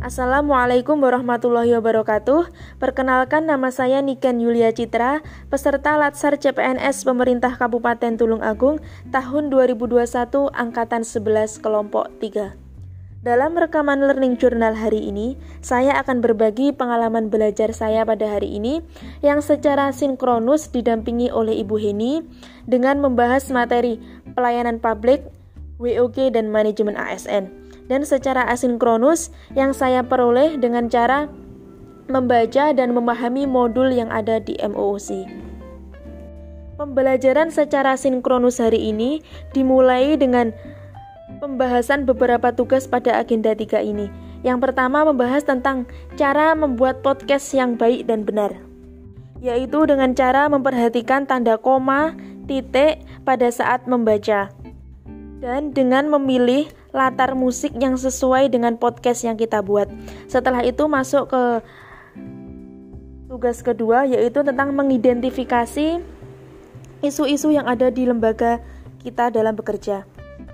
Assalamualaikum warahmatullahi wabarakatuh. Perkenalkan nama saya Niken Yulia Citra, peserta Latsar CPNS Pemerintah Kabupaten Tulung Agung tahun 2021 angkatan 11 kelompok 3. Dalam rekaman learning journal hari ini, saya akan berbagi pengalaman belajar saya pada hari ini yang secara sinkronus didampingi oleh Ibu Heni dengan membahas materi pelayanan publik, WOG dan manajemen ASN dan secara asinkronus yang saya peroleh dengan cara membaca dan memahami modul yang ada di MOOC. Pembelajaran secara sinkronus hari ini dimulai dengan pembahasan beberapa tugas pada agenda 3 ini. Yang pertama membahas tentang cara membuat podcast yang baik dan benar, yaitu dengan cara memperhatikan tanda koma, titik pada saat membaca, dan dengan memilih latar musik yang sesuai dengan podcast yang kita buat. Setelah itu masuk ke tugas kedua yaitu tentang mengidentifikasi isu-isu yang ada di lembaga kita dalam bekerja.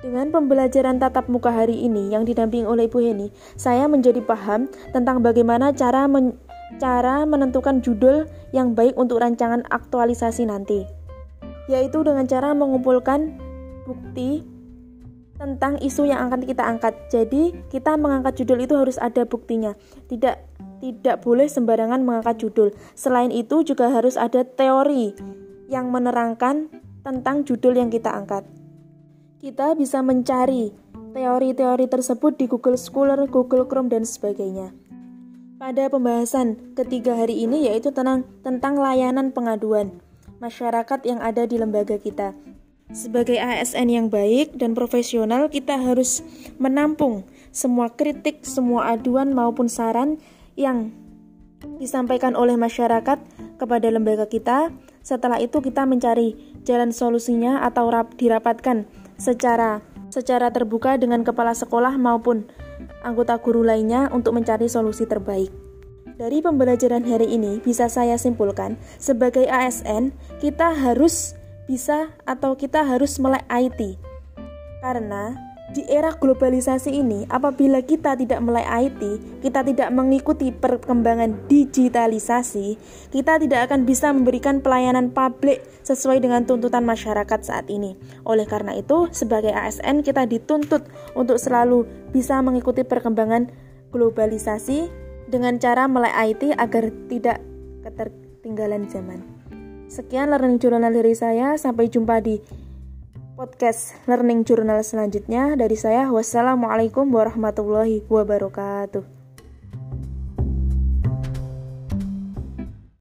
Dengan pembelajaran tatap muka hari ini yang didampingi oleh Ibu Heni, saya menjadi paham tentang bagaimana cara men cara menentukan judul yang baik untuk rancangan aktualisasi nanti. Yaitu dengan cara mengumpulkan bukti tentang isu yang akan kita angkat. Jadi, kita mengangkat judul itu harus ada buktinya. Tidak tidak boleh sembarangan mengangkat judul. Selain itu juga harus ada teori yang menerangkan tentang judul yang kita angkat. Kita bisa mencari teori-teori tersebut di Google Scholar, Google Chrome dan sebagainya. Pada pembahasan ketiga hari ini yaitu tentang tentang layanan pengaduan masyarakat yang ada di lembaga kita. Sebagai ASN yang baik dan profesional, kita harus menampung semua kritik, semua aduan maupun saran yang disampaikan oleh masyarakat kepada lembaga kita. Setelah itu kita mencari jalan solusinya atau rap, dirapatkan secara secara terbuka dengan kepala sekolah maupun anggota guru lainnya untuk mencari solusi terbaik. Dari pembelajaran hari ini bisa saya simpulkan, sebagai ASN kita harus bisa atau kita harus melek IT. Karena di era globalisasi ini, apabila kita tidak melek IT, kita tidak mengikuti perkembangan digitalisasi, kita tidak akan bisa memberikan pelayanan publik sesuai dengan tuntutan masyarakat saat ini. Oleh karena itu, sebagai ASN kita dituntut untuk selalu bisa mengikuti perkembangan globalisasi dengan cara melek IT agar tidak ketertinggalan zaman. Sekian learning journal dari saya. Sampai jumpa di podcast learning journal selanjutnya dari saya. Wassalamualaikum warahmatullahi wabarakatuh.